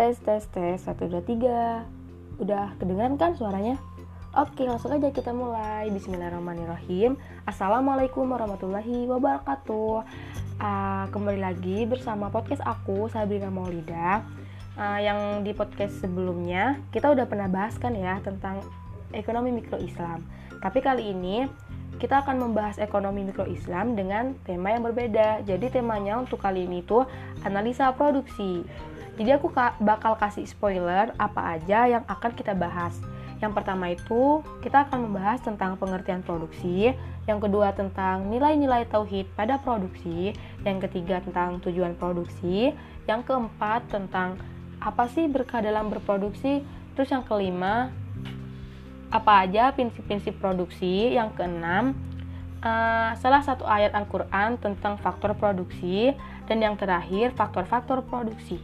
Tes tes tes 1 2 3. Udah kedengeran kan suaranya? Oke, langsung aja kita mulai. Bismillahirrahmanirrahim. Assalamualaikum warahmatullahi wabarakatuh. Uh, kembali lagi bersama podcast aku Sabrina Maulida. Uh, yang di podcast sebelumnya kita udah pernah bahas kan ya tentang ekonomi mikro Islam. Tapi kali ini kita akan membahas ekonomi mikro Islam dengan tema yang berbeda. Jadi temanya untuk kali ini tuh analisa produksi. Jadi aku bakal kasih spoiler apa aja yang akan kita bahas. Yang pertama itu kita akan membahas tentang pengertian produksi, yang kedua tentang nilai-nilai tauhid pada produksi, yang ketiga tentang tujuan produksi, yang keempat tentang apa sih berkah dalam berproduksi, terus yang kelima apa aja prinsip-prinsip produksi. Yang keenam uh, salah satu ayat Al-Quran tentang faktor produksi. Dan yang terakhir faktor-faktor produksi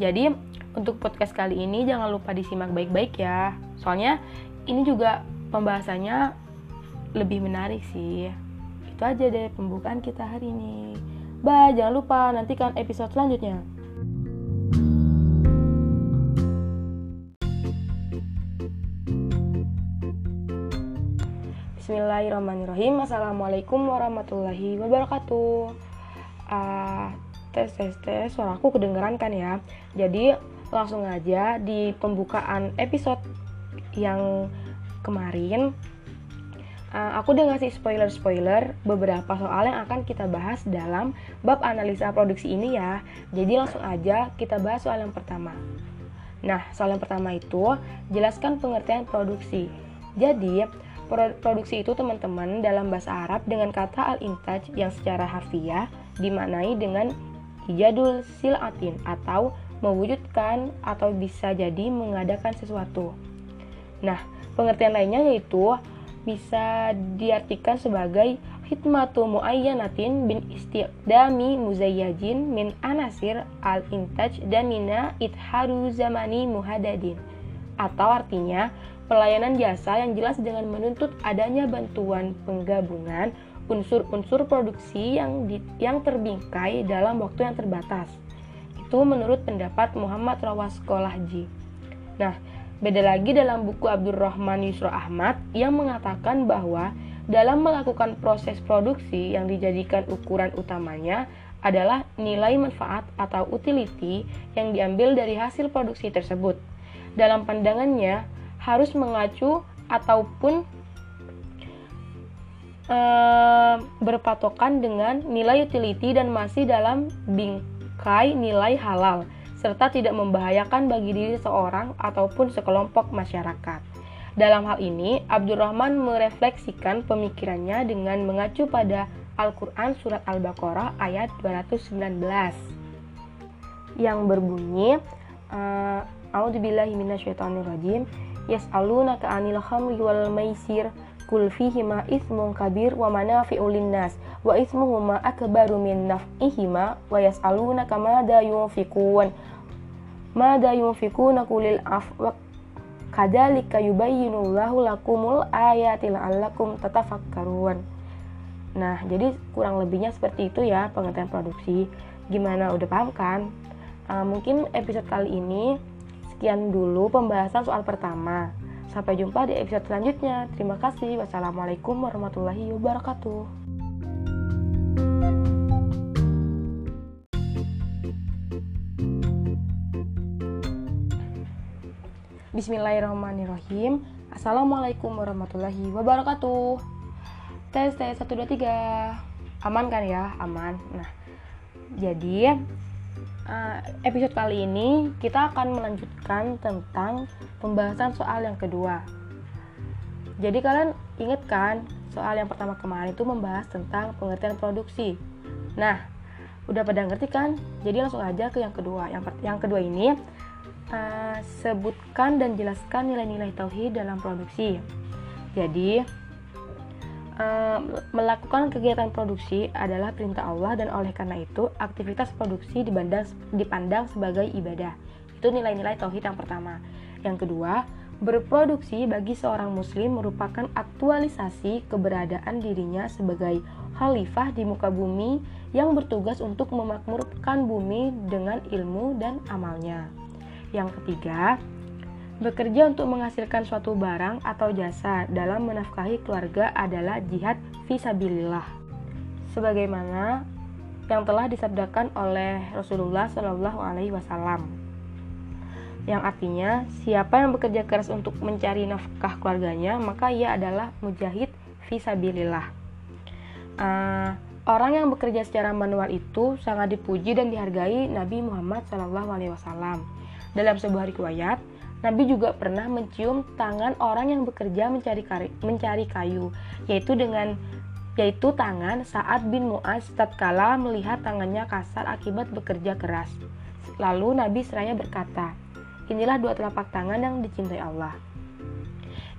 jadi untuk podcast kali ini jangan lupa disimak baik-baik ya. Soalnya ini juga pembahasannya lebih menarik sih. Itu aja deh pembukaan kita hari ini. Bye jangan lupa nantikan episode selanjutnya. Bismillahirrahmanirrahim. Assalamualaikum warahmatullahi wabarakatuh. Uh, Tes tes tes Suaraku kedengeran kan ya. Jadi langsung aja di pembukaan episode yang kemarin uh, Aku udah ngasih spoiler-spoiler beberapa soal yang akan kita bahas dalam bab analisa produksi ini ya. Jadi langsung aja kita bahas soal yang pertama. Nah, soal yang pertama itu jelaskan pengertian produksi. Jadi, Produksi itu teman-teman dalam bahasa Arab dengan kata al-intaj yang secara harfiah dimaknai dengan ijadul silatin atau mewujudkan atau bisa jadi mengadakan sesuatu. Nah, pengertian lainnya yaitu bisa diartikan sebagai hikmatu muayyanatin bin istiqdami muzayyajin min anasir al-intaj damina itharu zamani muhadadin atau artinya pelayanan jasa yang jelas dengan menuntut adanya bantuan penggabungan unsur-unsur produksi yang di, yang terbingkai dalam waktu yang terbatas. Itu menurut pendapat Muhammad Rawas Kolahji. Nah, beda lagi dalam buku Abdurrahman Yusro Ahmad yang mengatakan bahwa dalam melakukan proses produksi yang dijadikan ukuran utamanya adalah nilai manfaat atau utility yang diambil dari hasil produksi tersebut. Dalam pandangannya, harus mengacu ataupun berpatokan dengan nilai utility dan masih dalam bingkai nilai halal serta tidak membahayakan bagi diri seorang ataupun sekelompok masyarakat. Dalam hal ini, Abdurrahman merefleksikan pemikirannya dengan mengacu pada Al-Quran Surat Al-Baqarah ayat 219 yang berbunyi A'udzubillahi minasyaitonirrajim. Yas'alunaka 'anil khamri wal maisir kul fihima ismun kabir wa manafi'u linnas wa ismuhuma akbaru min naf'ihima wa yas'alunaka madza yunfikun madza yunfikuna kulil af wa kadzalika yubayyinullahu lakumul ayati la'allakum tatafakkarun Nah, jadi kurang lebihnya seperti itu ya pengertian produksi. Gimana udah paham kan? Uh, mungkin episode kali ini Sekian dulu pembahasan soal pertama. Sampai jumpa di episode selanjutnya. Terima kasih. Wassalamualaikum warahmatullahi wabarakatuh. Bismillahirrahmanirrahim. Assalamualaikum warahmatullahi wabarakatuh. Tes tes 1 2 3. Aman kan ya? Aman. Nah, jadi uh, episode kali ini kita akan melanjutkan tentang pembahasan soal yang kedua. Jadi kalian ingat kan soal yang pertama kemarin itu membahas tentang pengertian produksi. Nah, udah pada ngerti kan? Jadi langsung aja ke yang kedua. Yang yang kedua ini uh, sebutkan dan jelaskan nilai-nilai tauhid dalam produksi. Jadi melakukan kegiatan produksi adalah perintah Allah dan oleh karena itu aktivitas produksi dipandang, dipandang sebagai ibadah. Itu nilai-nilai tauhid yang pertama. Yang kedua, berproduksi bagi seorang muslim merupakan aktualisasi keberadaan dirinya sebagai khalifah di muka bumi yang bertugas untuk memakmurkan bumi dengan ilmu dan amalnya. Yang ketiga, bekerja untuk menghasilkan suatu barang atau jasa dalam menafkahi keluarga adalah jihad visabilillah. Sebagaimana yang telah disabdakan oleh Rasulullah Shallallahu Alaihi Wasallam, yang artinya siapa yang bekerja keras untuk mencari nafkah keluarganya maka ia adalah mujahid visabilillah. Uh, Orang yang bekerja secara manual itu sangat dipuji dan dihargai Nabi Muhammad SAW. Dalam sebuah riwayat, Nabi juga pernah mencium tangan orang yang bekerja mencari, kari, mencari kayu, yaitu dengan yaitu tangan saat bin Muaz tatkala melihat tangannya kasar akibat bekerja keras. Lalu Nabi seraya berkata, inilah dua telapak tangan yang dicintai Allah.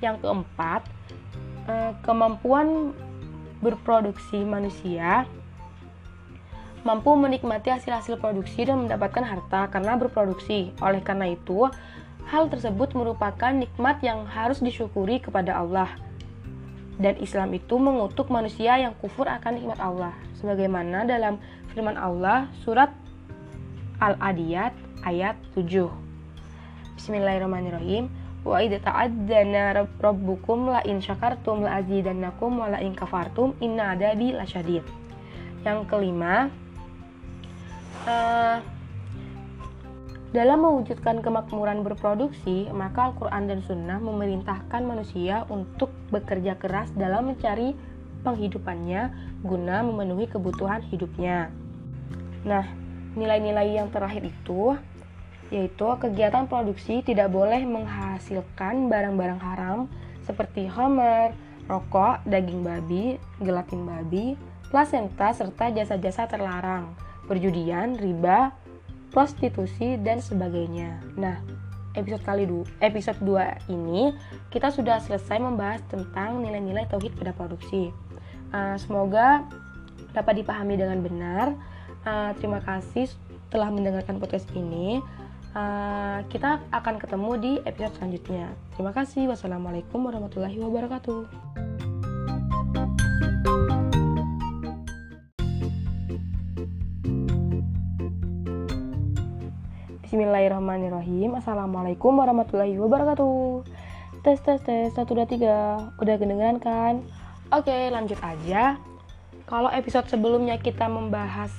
Yang keempat, eh, kemampuan berproduksi manusia mampu menikmati hasil-hasil produksi dan mendapatkan harta karena berproduksi. Oleh karena itu, hal tersebut merupakan nikmat yang harus disyukuri kepada Allah. Dan Islam itu mengutuk manusia yang kufur akan nikmat Allah. Sebagaimana dalam firman Allah surat Al-Adiyat ayat 7. Bismillahirrahmanirrahim. Wa idza ta'addana rabbukum la in syakartum la azidannakum wa la in kafartum inna adabi lasyadid. Yang kelima, uh, dalam mewujudkan kemakmuran berproduksi, maka Al-Quran dan Sunnah memerintahkan manusia untuk bekerja keras dalam mencari penghidupannya guna memenuhi kebutuhan hidupnya. Nah, nilai-nilai yang terakhir itu yaitu kegiatan produksi tidak boleh menghasilkan barang-barang haram seperti homer, rokok, daging babi, gelatin babi, plasenta, serta jasa-jasa terlarang, perjudian, riba, prostitusi, dan sebagainya. Nah, episode kali du episode 2 ini kita sudah selesai membahas tentang nilai-nilai tauhid pada produksi. Uh, semoga dapat dipahami dengan benar. Uh, terima kasih telah mendengarkan podcast ini. Uh, kita akan ketemu di episode selanjutnya. Terima kasih. Wassalamualaikum warahmatullahi wabarakatuh. Bismillahirrahmanirrahim Assalamualaikum warahmatullahi wabarakatuh Tes tes tes 1, 2, 3 Udah kedengeran kan? Oke lanjut aja Kalau episode sebelumnya kita membahas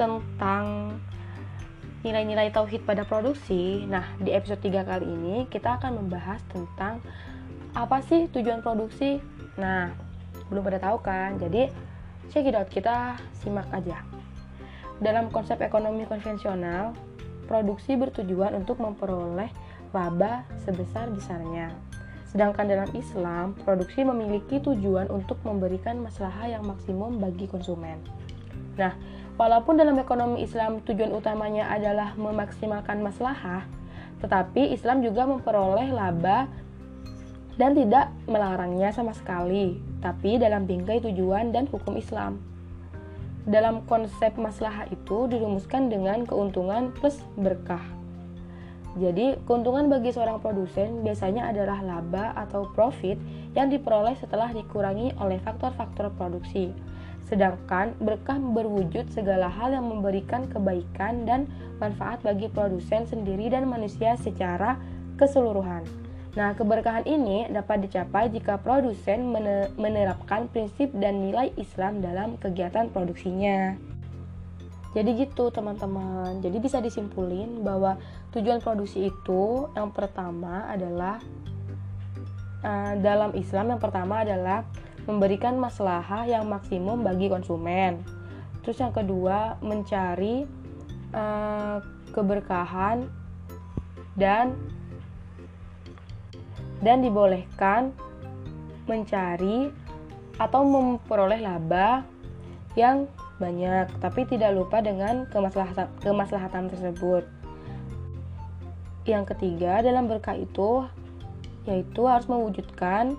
tentang nilai-nilai tauhid pada produksi. Nah, di episode 3 kali ini kita akan membahas tentang apa sih tujuan produksi. Nah, belum pada tahu kan? Jadi, check it out, kita simak aja. Dalam konsep ekonomi konvensional, produksi bertujuan untuk memperoleh laba sebesar-besarnya. Sedangkan dalam Islam, produksi memiliki tujuan untuk memberikan masalah yang maksimum bagi konsumen. Nah, Walaupun dalam ekonomi Islam tujuan utamanya adalah memaksimalkan maslahah, tetapi Islam juga memperoleh laba dan tidak melarangnya sama sekali, tapi dalam bingkai tujuan dan hukum Islam. Dalam konsep maslahah itu dirumuskan dengan keuntungan plus berkah. Jadi, keuntungan bagi seorang produsen biasanya adalah laba atau profit yang diperoleh setelah dikurangi oleh faktor-faktor produksi Sedangkan berkah berwujud segala hal yang memberikan kebaikan dan manfaat bagi produsen sendiri dan manusia secara keseluruhan. Nah, keberkahan ini dapat dicapai jika produsen menerapkan prinsip dan nilai Islam dalam kegiatan produksinya. Jadi gitu teman-teman. Jadi bisa disimpulin bahwa tujuan produksi itu yang pertama adalah uh, dalam Islam yang pertama adalah memberikan maslahah yang maksimum bagi konsumen. Terus yang kedua, mencari uh, keberkahan dan dan dibolehkan mencari atau memperoleh laba yang banyak, tapi tidak lupa dengan kemaslahatan, kemaslahatan tersebut. Yang ketiga, dalam berkah itu yaitu harus mewujudkan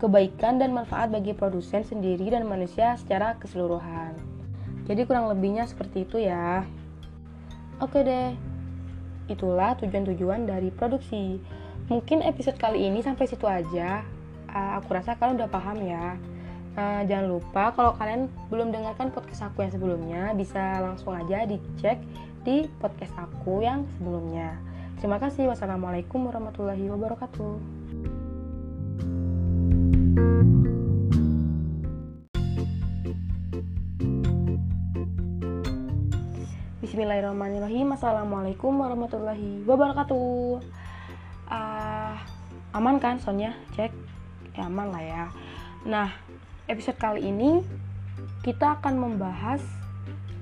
kebaikan dan manfaat bagi produsen sendiri dan manusia secara keseluruhan. Jadi kurang lebihnya seperti itu ya. Oke deh, itulah tujuan-tujuan dari produksi. Mungkin episode kali ini sampai situ aja. Uh, aku rasa kalian udah paham ya. Uh, jangan lupa kalau kalian belum dengarkan podcast aku yang sebelumnya bisa langsung aja dicek di podcast aku yang sebelumnya. Terima kasih. Wassalamualaikum warahmatullahi wabarakatuh. Bismillahirrahmanirrahim. Assalamualaikum warahmatullahi wabarakatuh. Uh, aman kan Sonya? Cek. Ya aman lah ya. Nah, episode kali ini kita akan membahas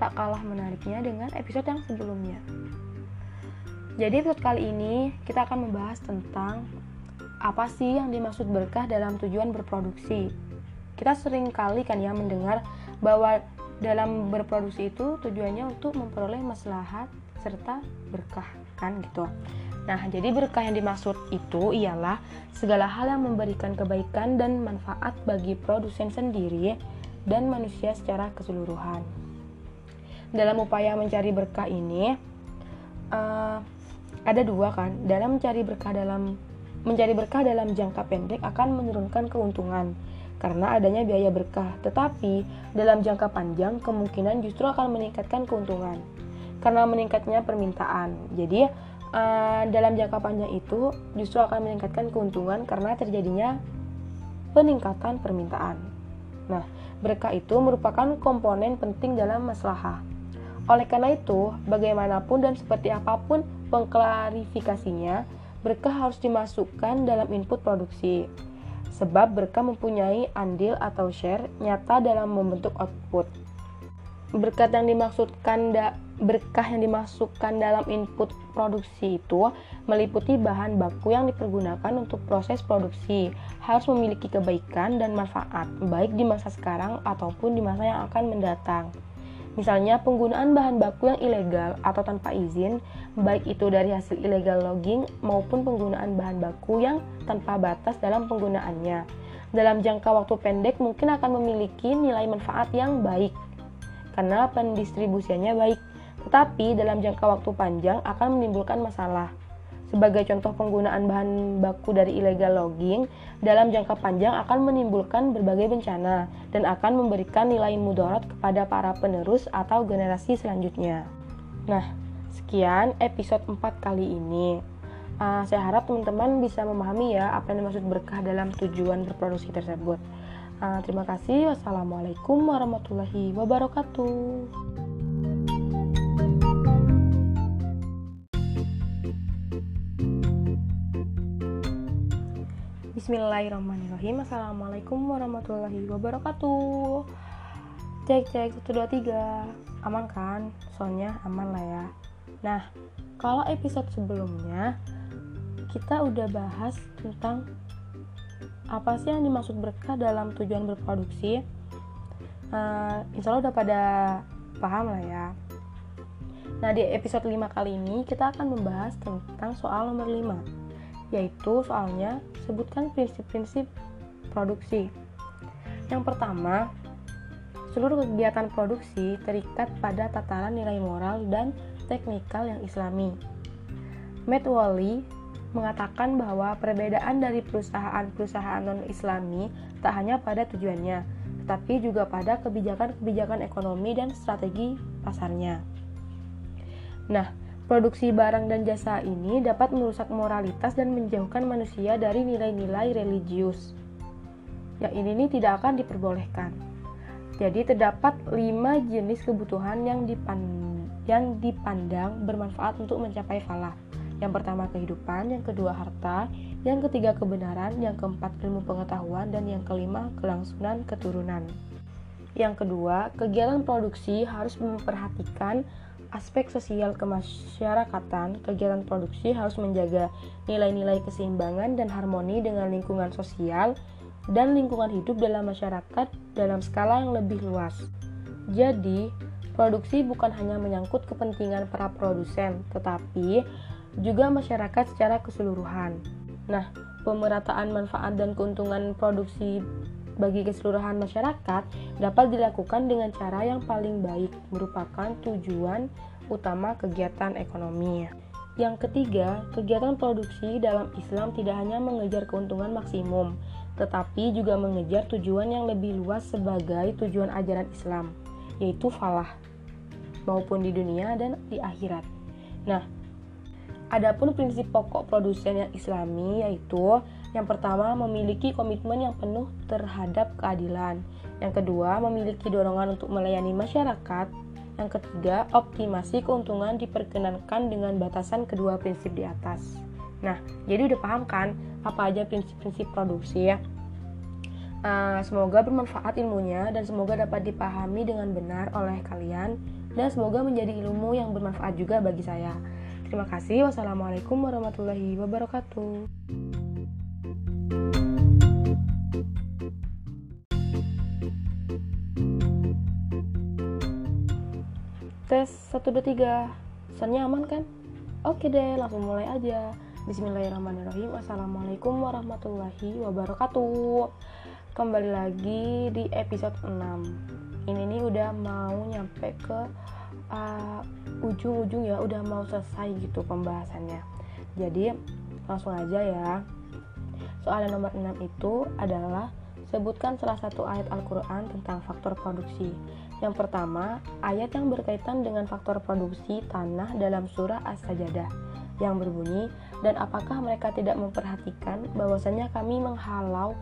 tak kalah menariknya dengan episode yang sebelumnya. Jadi episode kali ini kita akan membahas tentang apa sih yang dimaksud berkah dalam tujuan berproduksi. Kita sering kali kan ya mendengar bahwa dalam berproduksi itu tujuannya untuk memperoleh maslahat serta berkah kan gitu. Nah, jadi berkah yang dimaksud itu ialah segala hal yang memberikan kebaikan dan manfaat bagi produsen sendiri dan manusia secara keseluruhan. Dalam upaya mencari berkah ini, uh, ada dua kan. Dalam mencari berkah dalam mencari berkah dalam jangka pendek akan menurunkan keuntungan karena adanya biaya berkah, tetapi dalam jangka panjang kemungkinan justru akan meningkatkan keuntungan karena meningkatnya permintaan. Jadi uh, dalam jangka panjang itu justru akan meningkatkan keuntungan karena terjadinya peningkatan permintaan. Nah, berkah itu merupakan komponen penting dalam masalah. Oleh karena itu, bagaimanapun dan seperti apa pun pengklarifikasinya, berkah harus dimasukkan dalam input produksi. Sebab berkah mempunyai andil atau share nyata dalam membentuk output. Berkat yang dimaksudkan da berkah yang dimasukkan dalam input produksi itu meliputi bahan baku yang dipergunakan untuk proses produksi harus memiliki kebaikan dan manfaat baik di masa sekarang ataupun di masa yang akan mendatang. Misalnya penggunaan bahan baku yang ilegal atau tanpa izin, baik itu dari hasil illegal logging maupun penggunaan bahan baku yang tanpa batas dalam penggunaannya. Dalam jangka waktu pendek mungkin akan memiliki nilai manfaat yang baik karena pendistribusiannya baik tetapi dalam jangka waktu panjang akan menimbulkan masalah. Sebagai contoh penggunaan bahan baku dari illegal logging dalam jangka panjang akan menimbulkan berbagai bencana dan akan memberikan nilai mudarat kepada para penerus atau generasi selanjutnya. Nah, sekian episode 4 kali ini. Uh, saya harap teman-teman bisa memahami ya apa yang dimaksud berkah dalam tujuan berproduksi tersebut. Uh, terima kasih. Wassalamualaikum warahmatullahi wabarakatuh. Bismillahirrahmanirrahim. Assalamualaikum warahmatullahi wabarakatuh. Cek cek 1, 2, 3 Aman kan? Soalnya aman lah ya. Nah kalau episode sebelumnya Kita udah bahas tentang Apa sih yang dimaksud berkah dalam tujuan berproduksi. Uh, Insya Allah udah pada paham lah ya. Nah di episode 5 kali ini kita akan membahas tentang soal nomor 5 yaitu soalnya sebutkan prinsip-prinsip produksi. Yang pertama, seluruh kegiatan produksi terikat pada tataran nilai moral dan teknikal yang islami. Matt Wally mengatakan bahwa perbedaan dari perusahaan-perusahaan non-islami tak hanya pada tujuannya, tetapi juga pada kebijakan-kebijakan ekonomi dan strategi pasarnya. Nah, Produksi barang dan jasa ini dapat merusak moralitas dan menjauhkan manusia dari nilai-nilai religius. Ya ini, ini tidak akan diperbolehkan. Jadi terdapat lima jenis kebutuhan yang, dipandang, yang dipandang bermanfaat untuk mencapai falah. Yang pertama kehidupan, yang kedua harta, yang ketiga kebenaran, yang keempat ilmu pengetahuan, dan yang kelima kelangsungan keturunan. Yang kedua, kegiatan produksi harus memperhatikan aspek sosial kemasyarakatan, kegiatan produksi harus menjaga nilai-nilai keseimbangan dan harmoni dengan lingkungan sosial dan lingkungan hidup dalam masyarakat dalam skala yang lebih luas. Jadi, produksi bukan hanya menyangkut kepentingan para produsen, tetapi juga masyarakat secara keseluruhan. Nah, pemerataan manfaat dan keuntungan produksi bagi keseluruhan masyarakat dapat dilakukan dengan cara yang paling baik, merupakan tujuan utama kegiatan ekonomi. Yang ketiga, kegiatan produksi dalam Islam tidak hanya mengejar keuntungan maksimum, tetapi juga mengejar tujuan yang lebih luas sebagai tujuan ajaran Islam, yaitu falah, maupun di dunia dan di akhirat. Nah, adapun prinsip pokok produsen yang islami yaitu yang pertama memiliki komitmen yang penuh terhadap keadilan. Yang kedua, memiliki dorongan untuk melayani masyarakat. Yang ketiga, optimasi keuntungan diperkenankan dengan batasan kedua prinsip di atas. Nah, jadi udah paham kan apa aja prinsip-prinsip produksi ya? Uh, semoga bermanfaat ilmunya dan semoga dapat dipahami dengan benar oleh kalian dan semoga menjadi ilmu yang bermanfaat juga bagi saya. Terima kasih. Wassalamualaikum warahmatullahi wabarakatuh. Tes 1 2 3. Soalnya aman kan? Oke deh, langsung mulai aja. Bismillahirrahmanirrahim. Assalamualaikum warahmatullahi wabarakatuh. Kembali lagi di episode 6 Ini nih udah mau nyampe ke uh, ujung-ujung ya. Udah mau selesai gitu pembahasannya. Jadi langsung aja ya. Soal nomor 6 itu adalah Sebutkan salah satu ayat Al-Quran tentang faktor produksi Yang pertama, ayat yang berkaitan dengan faktor produksi tanah dalam surah As-Sajadah yang berbunyi, dan apakah mereka tidak memperhatikan bahwasanya kami menghalau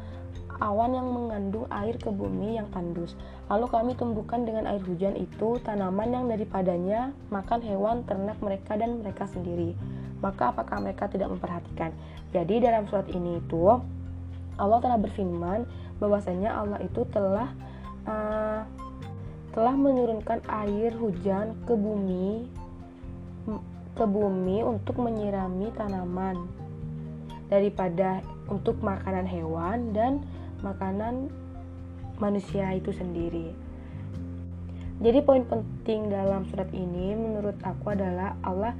awan yang mengandung air ke bumi yang tandus. Lalu kami tumbuhkan dengan air hujan itu tanaman yang daripadanya makan hewan ternak mereka dan mereka sendiri. Maka apakah mereka tidak memperhatikan? Jadi dalam surat ini itu Allah telah berfirman bahwasanya Allah itu telah uh, telah menurunkan air hujan ke bumi ke bumi untuk menyirami tanaman daripada untuk makanan hewan dan makanan manusia itu sendiri. Jadi poin penting dalam surat ini menurut aku adalah Allah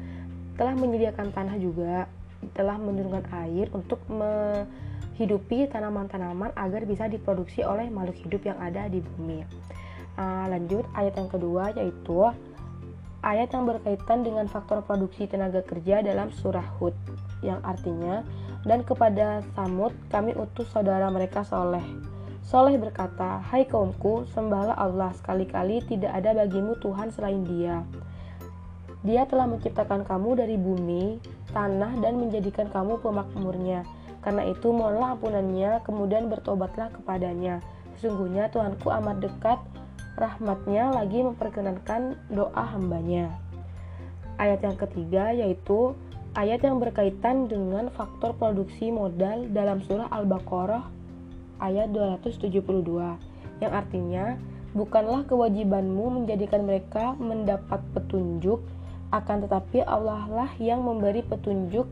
telah menyediakan tanah juga, telah menurunkan air untuk menghidupi tanaman-tanaman agar bisa diproduksi oleh makhluk hidup yang ada di bumi. Uh, lanjut ayat yang kedua yaitu ayat yang berkaitan dengan faktor produksi tenaga kerja dalam surah Hud yang artinya dan kepada Samud kami utus saudara mereka Soleh. Soleh berkata, Hai kaumku, sembahlah Allah sekali-kali tidak ada bagimu Tuhan selain dia. Dia telah menciptakan kamu dari bumi, tanah dan menjadikan kamu pemakmurnya. Karena itu mohonlah ampunannya, kemudian bertobatlah kepadanya. Sesungguhnya Tuhanku amat dekat rahmatnya lagi memperkenankan doa hambanya. Ayat yang ketiga yaitu ayat yang berkaitan dengan faktor produksi modal dalam surah Al-Baqarah ayat 272 yang artinya bukanlah kewajibanmu menjadikan mereka mendapat petunjuk akan tetapi Allah lah yang memberi petunjuk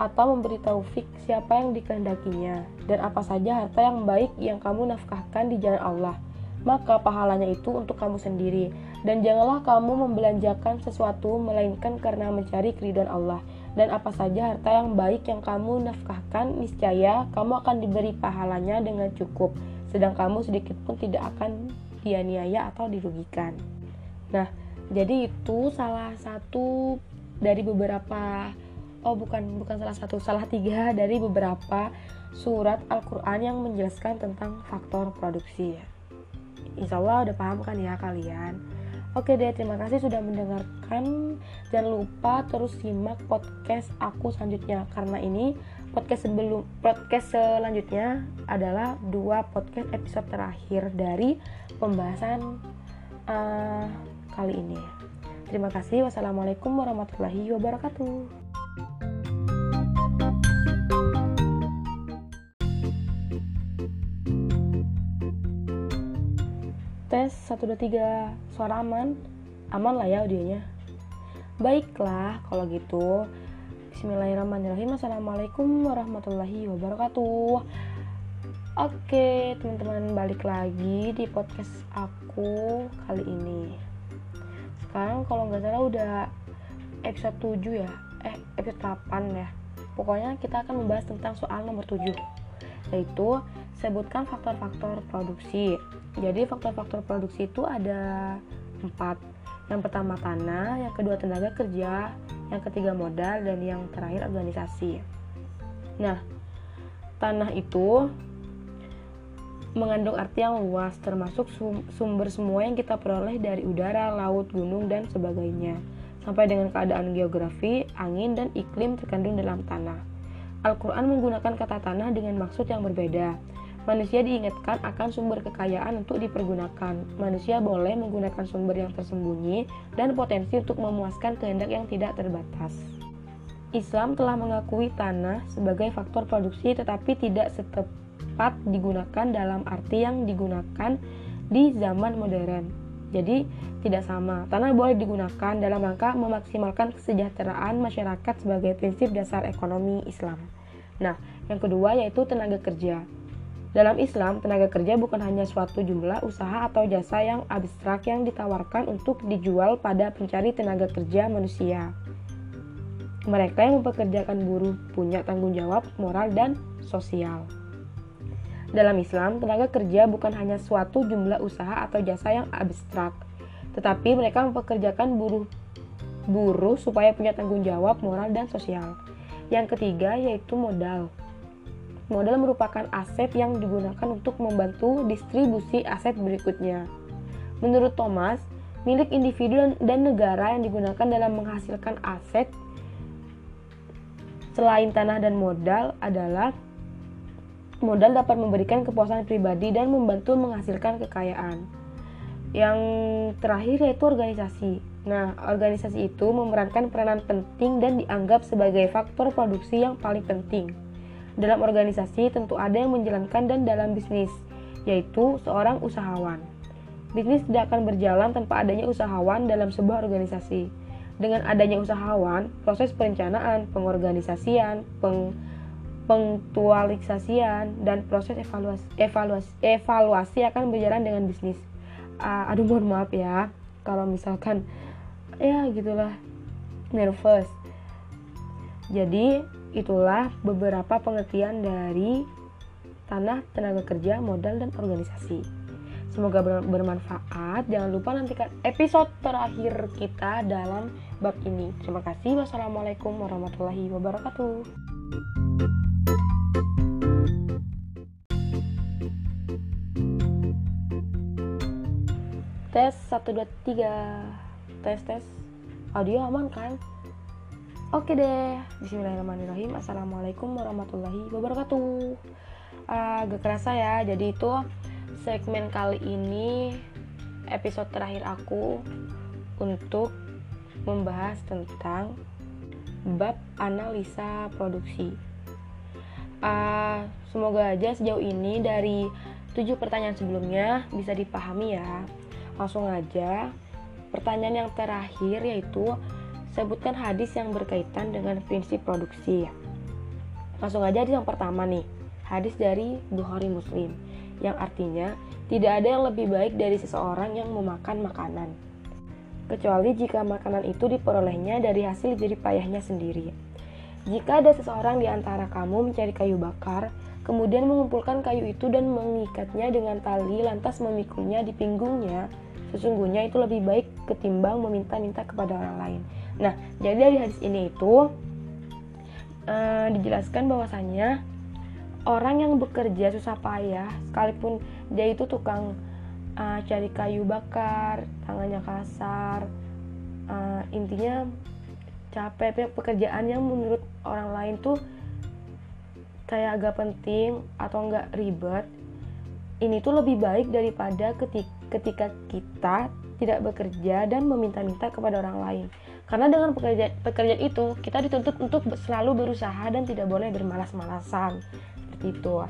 atau memberi taufik siapa yang dikehendakinya dan apa saja harta yang baik yang kamu nafkahkan di jalan Allah maka pahalanya itu untuk kamu sendiri. Dan janganlah kamu membelanjakan sesuatu melainkan karena mencari keridhaan Allah. Dan apa saja harta yang baik yang kamu nafkahkan, niscaya kamu akan diberi pahalanya dengan cukup. Sedang kamu sedikit pun tidak akan dianiaya atau dirugikan. Nah, jadi itu salah satu dari beberapa oh bukan bukan salah satu, salah tiga dari beberapa surat Al-Qur'an yang menjelaskan tentang faktor produksi ya. Insya Allah udah paham kan ya kalian Oke deh, terima kasih sudah mendengarkan. Jangan lupa terus simak podcast aku selanjutnya karena ini podcast sebelum podcast selanjutnya adalah dua podcast episode terakhir dari pembahasan uh, kali ini. Terima kasih. Wassalamualaikum warahmatullahi wabarakatuh. 1, 2, 3 suara aman. Aman lah ya audionya. Baiklah kalau gitu. Bismillahirrahmanirrahim. Assalamualaikum warahmatullahi wabarakatuh. Oke teman-teman balik lagi di podcast aku kali ini. Sekarang kalau nggak salah udah episode 7 ya? Eh episode 8 ya. Pokoknya kita akan membahas tentang soal nomor 7 Yaitu sebutkan faktor-faktor produksi jadi faktor-faktor produksi itu ada empat. Yang pertama tanah, yang kedua tenaga kerja, yang ketiga modal, dan yang terakhir organisasi. Nah, tanah itu mengandung arti yang luas, termasuk sumber semua yang kita peroleh dari udara, laut, gunung, dan sebagainya, sampai dengan keadaan geografi, angin, dan iklim terkandung dalam tanah. Al-Quran menggunakan kata tanah dengan maksud yang berbeda. Manusia diingatkan akan sumber kekayaan untuk dipergunakan. Manusia boleh menggunakan sumber yang tersembunyi dan potensi untuk memuaskan kehendak yang tidak terbatas. Islam telah mengakui tanah sebagai faktor produksi tetapi tidak setepat digunakan dalam arti yang digunakan di zaman modern. Jadi tidak sama. Tanah boleh digunakan dalam rangka memaksimalkan kesejahteraan masyarakat sebagai prinsip dasar ekonomi Islam. Nah, yang kedua yaitu tenaga kerja. Dalam Islam, tenaga kerja bukan hanya suatu jumlah usaha atau jasa yang abstrak yang ditawarkan untuk dijual pada pencari tenaga kerja manusia. Mereka yang mempekerjakan buruh punya tanggung jawab moral dan sosial. Dalam Islam, tenaga kerja bukan hanya suatu jumlah usaha atau jasa yang abstrak, tetapi mereka mempekerjakan buruh buruh supaya punya tanggung jawab moral dan sosial. Yang ketiga yaitu modal. Modal merupakan aset yang digunakan untuk membantu distribusi aset berikutnya. Menurut Thomas, milik individu dan negara yang digunakan dalam menghasilkan aset selain tanah dan modal adalah modal dapat memberikan kepuasan pribadi dan membantu menghasilkan kekayaan. Yang terakhir yaitu organisasi. Nah, organisasi itu memerankan peranan penting dan dianggap sebagai faktor produksi yang paling penting. Dalam organisasi tentu ada yang menjalankan dan dalam bisnis, yaitu seorang usahawan. Bisnis tidak akan berjalan tanpa adanya usahawan dalam sebuah organisasi. Dengan adanya usahawan, proses perencanaan, pengorganisasian, peng pengtualisasian dan proses evaluasi, evaluasi evaluasi akan berjalan dengan bisnis. Uh, aduh mohon maaf ya kalau misalkan ya gitulah nervous. Jadi itulah beberapa pengertian dari tanah, tenaga kerja, modal dan organisasi. Semoga bermanfaat. Jangan lupa nantikan episode terakhir kita dalam bab ini. Terima kasih. Wassalamualaikum warahmatullahi wabarakatuh. Tes 1 2 3. Tes tes. Audio aman kan? Oke deh. Bismillahirrahmanirrahim. Assalamualaikum warahmatullahi wabarakatuh. Uh, kerasa ya. Jadi itu segmen kali ini episode terakhir aku untuk membahas tentang bab analisa produksi. Uh, semoga aja sejauh ini dari tujuh pertanyaan sebelumnya bisa dipahami ya. Langsung aja, pertanyaan yang terakhir yaitu sebutkan hadis yang berkaitan dengan prinsip produksi. Langsung aja di yang pertama nih, hadis dari Bukhari Muslim yang artinya tidak ada yang lebih baik dari seseorang yang memakan makanan, kecuali jika makanan itu diperolehnya dari hasil jerih payahnya sendiri. Jika ada seseorang di antara kamu mencari kayu bakar, kemudian mengumpulkan kayu itu dan mengikatnya dengan tali, lantas memikulnya di pinggungnya, sesungguhnya itu lebih baik ketimbang meminta-minta kepada orang lain. Nah, jadi dari hadis ini itu uh, dijelaskan bahwasanya orang yang bekerja susah payah sekalipun dia itu tukang uh, cari kayu bakar tangannya kasar uh, intinya capek pekerjaan yang menurut orang lain tuh kayak agak penting atau enggak ribet ini tuh lebih baik daripada ketika, ketika kita tidak bekerja dan meminta-minta kepada orang lain karena dengan pekerjaan, pekerjaan itu kita dituntut untuk selalu berusaha dan tidak boleh bermalas-malasan. Itu.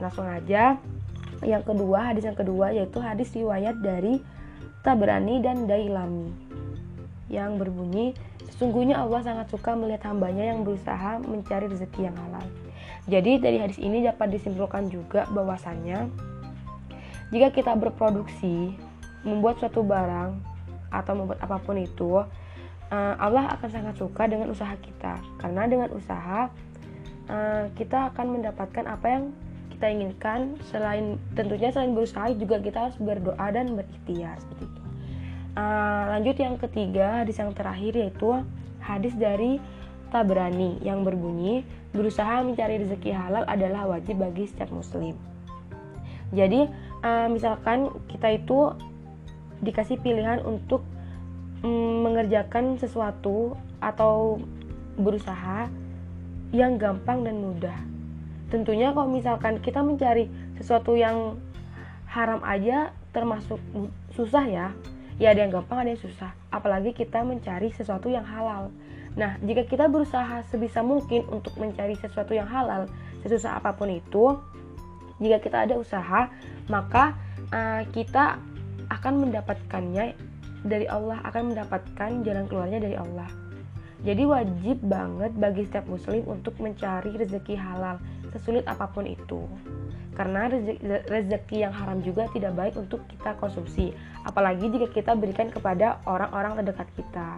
Langsung aja. Yang kedua hadis yang kedua yaitu hadis riwayat dari Tabrani dan Dailami yang berbunyi sesungguhnya Allah sangat suka melihat hambanya yang berusaha mencari rezeki yang halal. Jadi dari hadis ini dapat disimpulkan juga bahwasannya jika kita berproduksi membuat suatu barang atau membuat apa pun itu eh, Allah akan sangat suka dengan usaha kita. Karena dengan usaha uh, kita akan mendapatkan apa yang kita inginkan. Selain tentunya selain berusaha juga kita harus berdoa dan berikhtiar seperti itu. Uh, lanjut yang ketiga hadis yang terakhir yaitu hadis dari Tabrani yang berbunyi berusaha mencari rezeki halal adalah wajib bagi setiap muslim. Jadi misalkan kita itu dikasih pilihan untuk mm, mengerjakan sesuatu atau berusaha yang gampang dan mudah. Tentunya kalau misalkan kita mencari sesuatu yang haram aja termasuk susah ya. Ya ada yang gampang, ada yang susah. Apalagi kita mencari sesuatu yang halal. Nah, jika kita berusaha sebisa mungkin untuk mencari sesuatu yang halal, sesusah apa pun itu, jika kita ada usaha, maka uh, kita akan mendapatkannya dari Allah, akan mendapatkan jalan keluarnya dari Allah. Jadi wajib banget bagi setiap muslim untuk mencari rezeki halal, sesulit apa pun itu. Karena rezeki, yang haram juga tidak baik untuk kita konsumsi, apalagi jika kita berikan kepada orang-orang terdekat kita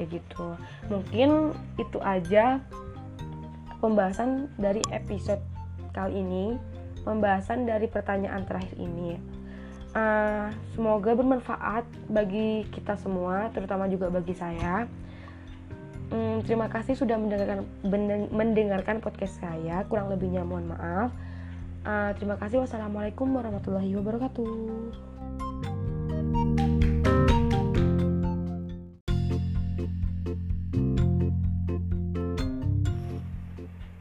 kayak gitu mungkin itu aja pembahasan dari episode kali ini pembahasan dari pertanyaan terakhir ini uh, semoga bermanfaat bagi kita semua terutama juga bagi saya. Um, terima kasih sudah mendengarkan mendengarkan podcast saya. Kurang lebihnya mohon maaf. Uh, terima kasih. Wassalamualaikum warahmatullahi wabarakatuh.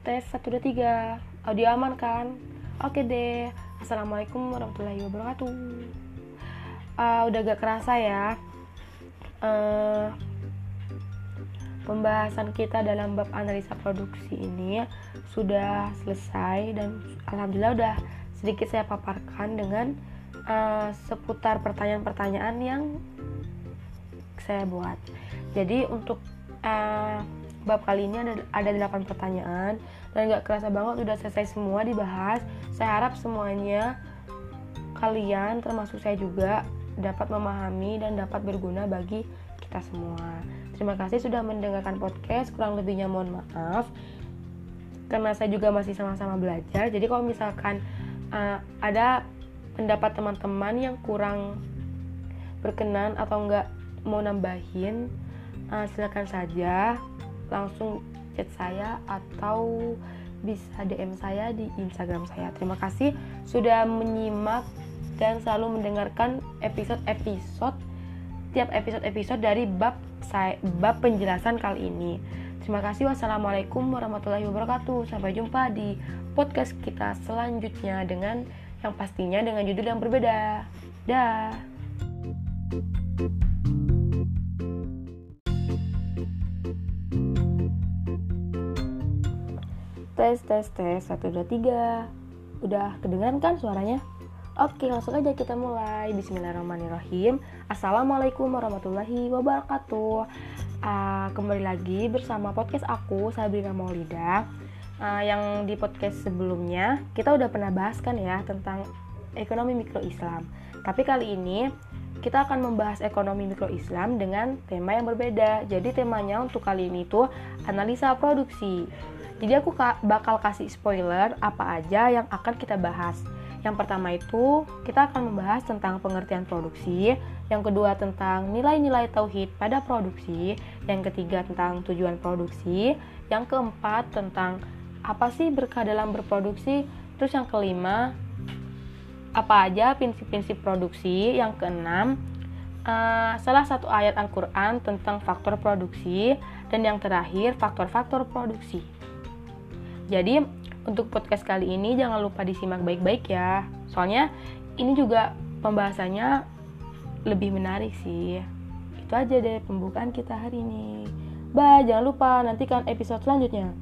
Tes 1, 2, 3 Audio aman kan? Oke deh Assalamualaikum warahmatullahi wabarakatuh. Uh, Udah gak kerasa ya uh, Pembahasan kita dalam bab analisa produksi ini Sudah selesai dan Alhamdulillah udah sedikit saya paparkan dengan uh, Seputar pertanyaan-pertanyaan yang saya buat. Jadi untuk uh, bab kali ini ada, ada 8 pertanyaan dan gak kerasa banget udah selesai semua dibahas. Saya harap semuanya kalian termasuk saya juga dapat memahami dan dapat berguna bagi kita semua. Terima kasih sudah mendengarkan podcast kurang lebihnya mohon maaf. Karena saya juga masih sama-sama belajar jadi kalau misalkan uh, ada pendapat teman-teman yang kurang berkenan atau enggak mau nambahin uh, silakan saja langsung chat saya atau bisa DM saya di Instagram saya. Terima kasih sudah menyimak dan selalu mendengarkan episode-episode tiap episode-episode dari bab saya bab penjelasan kali ini. Terima kasih. Wassalamualaikum warahmatullahi wabarakatuh. Sampai jumpa di podcast kita selanjutnya dengan yang pastinya dengan judul yang berbeda. Dah. Tes tes tes. Satu dua tiga. Udah kedengeran kan suaranya? Oke langsung aja kita mulai. Bismillahirrahmanirrahim. Assalamualaikum warahmatullahi wabarakatuh. Uh, kembali lagi bersama podcast aku Sabrina Maulida. Uh, yang di podcast sebelumnya kita udah pernah bahas kan ya tentang ekonomi mikro Islam tapi kali ini kita akan membahas ekonomi mikro Islam dengan tema yang berbeda. Jadi temanya untuk kali ini tuh analisa produksi. Jadi aku bakal kasih spoiler apa aja yang akan kita bahas. Yang pertama itu kita akan membahas tentang pengertian produksi, yang kedua tentang nilai-nilai tauhid pada produksi, yang ketiga tentang tujuan produksi, yang keempat tentang apa sih berkah dalam berproduksi, terus yang kelima apa aja prinsip-prinsip produksi, yang keenam uh, salah satu ayat Al-Quran tentang faktor produksi, dan yang terakhir faktor-faktor produksi. Jadi untuk podcast kali ini jangan lupa disimak baik-baik ya. Soalnya ini juga pembahasannya lebih menarik sih. Itu aja deh pembukaan kita hari ini. Bye, jangan lupa nantikan episode selanjutnya.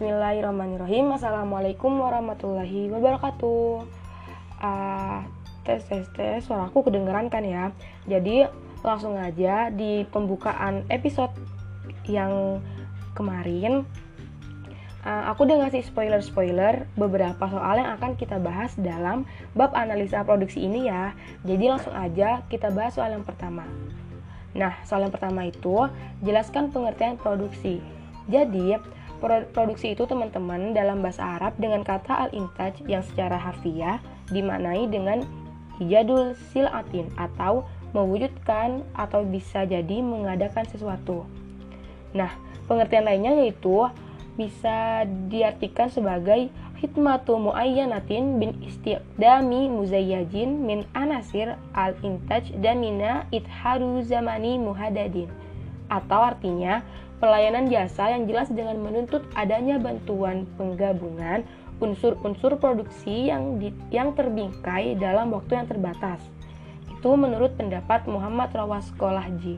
Bismillahirrahmanirrahim. Assalamualaikum warahmatullahi wabarakatuh. Uh, tes tes tes. Suaraku kedengeran kan ya? Jadi langsung aja di pembukaan episode yang kemarin uh, aku udah ngasih spoiler-spoiler beberapa soal yang akan kita bahas dalam bab analisa produksi ini ya. Jadi langsung aja kita bahas soal yang pertama. Nah soal yang pertama itu jelaskan pengertian produksi. Jadi produksi itu teman-teman dalam bahasa Arab dengan kata al-intaj yang secara harfiah dimaknai dengan ijadul silatin atau mewujudkan atau bisa jadi mengadakan sesuatu. Nah, pengertian lainnya yaitu bisa diartikan sebagai hikmatu muayyanatin bin istiqdami muzayyajin min anasir al-intaj damina itharu zamani muhadadin atau artinya pelayanan jasa yang jelas dengan menuntut adanya bantuan penggabungan unsur-unsur produksi yang di, yang terbingkai dalam waktu yang terbatas. Itu menurut pendapat Muhammad Rawas Kolahji.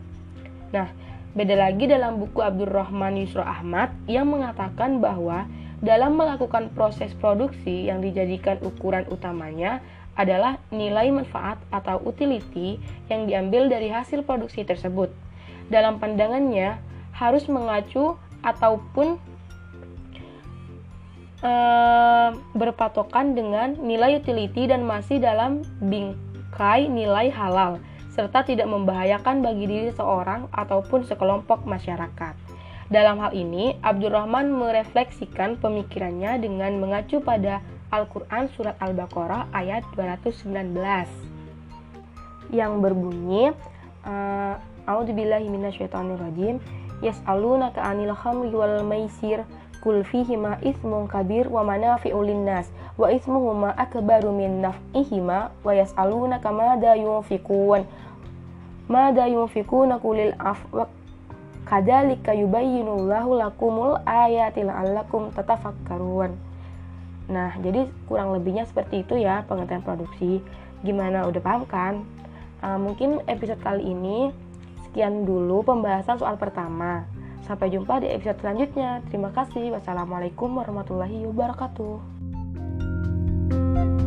Nah, beda lagi dalam buku Abdurrahman Yusro Ahmad yang mengatakan bahwa dalam melakukan proses produksi yang dijadikan ukuran utamanya adalah nilai manfaat atau utility yang diambil dari hasil produksi tersebut. Dalam pandangannya, harus mengacu ataupun e, berpatokan dengan nilai utility dan masih dalam bingkai nilai halal serta tidak membahayakan bagi diri seorang ataupun sekelompok masyarakat. Dalam hal ini, Abdurrahman merefleksikan pemikirannya dengan mengacu pada Al-Quran Surat Al-Baqarah ayat 219 yang berbunyi uh, A'udzubillahi minasyaitonirrajim Yas'alunaka 'anil khamri wal maisir kul fihima ismun kabir wa manafi'u linnas wa ismuhuma akbaru min naf'ihima wa yas'alunaka madza yunfikun madza yunfikuna kulil afwa Kadzalika yubayyinullahu lakumul ayati la'allakum tatafakkarun. Nah, jadi kurang lebihnya seperti itu ya pengertian produksi. Gimana udah paham kan? Uh, mungkin episode kali ini Sekian dulu pembahasan soal pertama. Sampai jumpa di episode selanjutnya. Terima kasih. Wassalamualaikum warahmatullahi wabarakatuh. thank you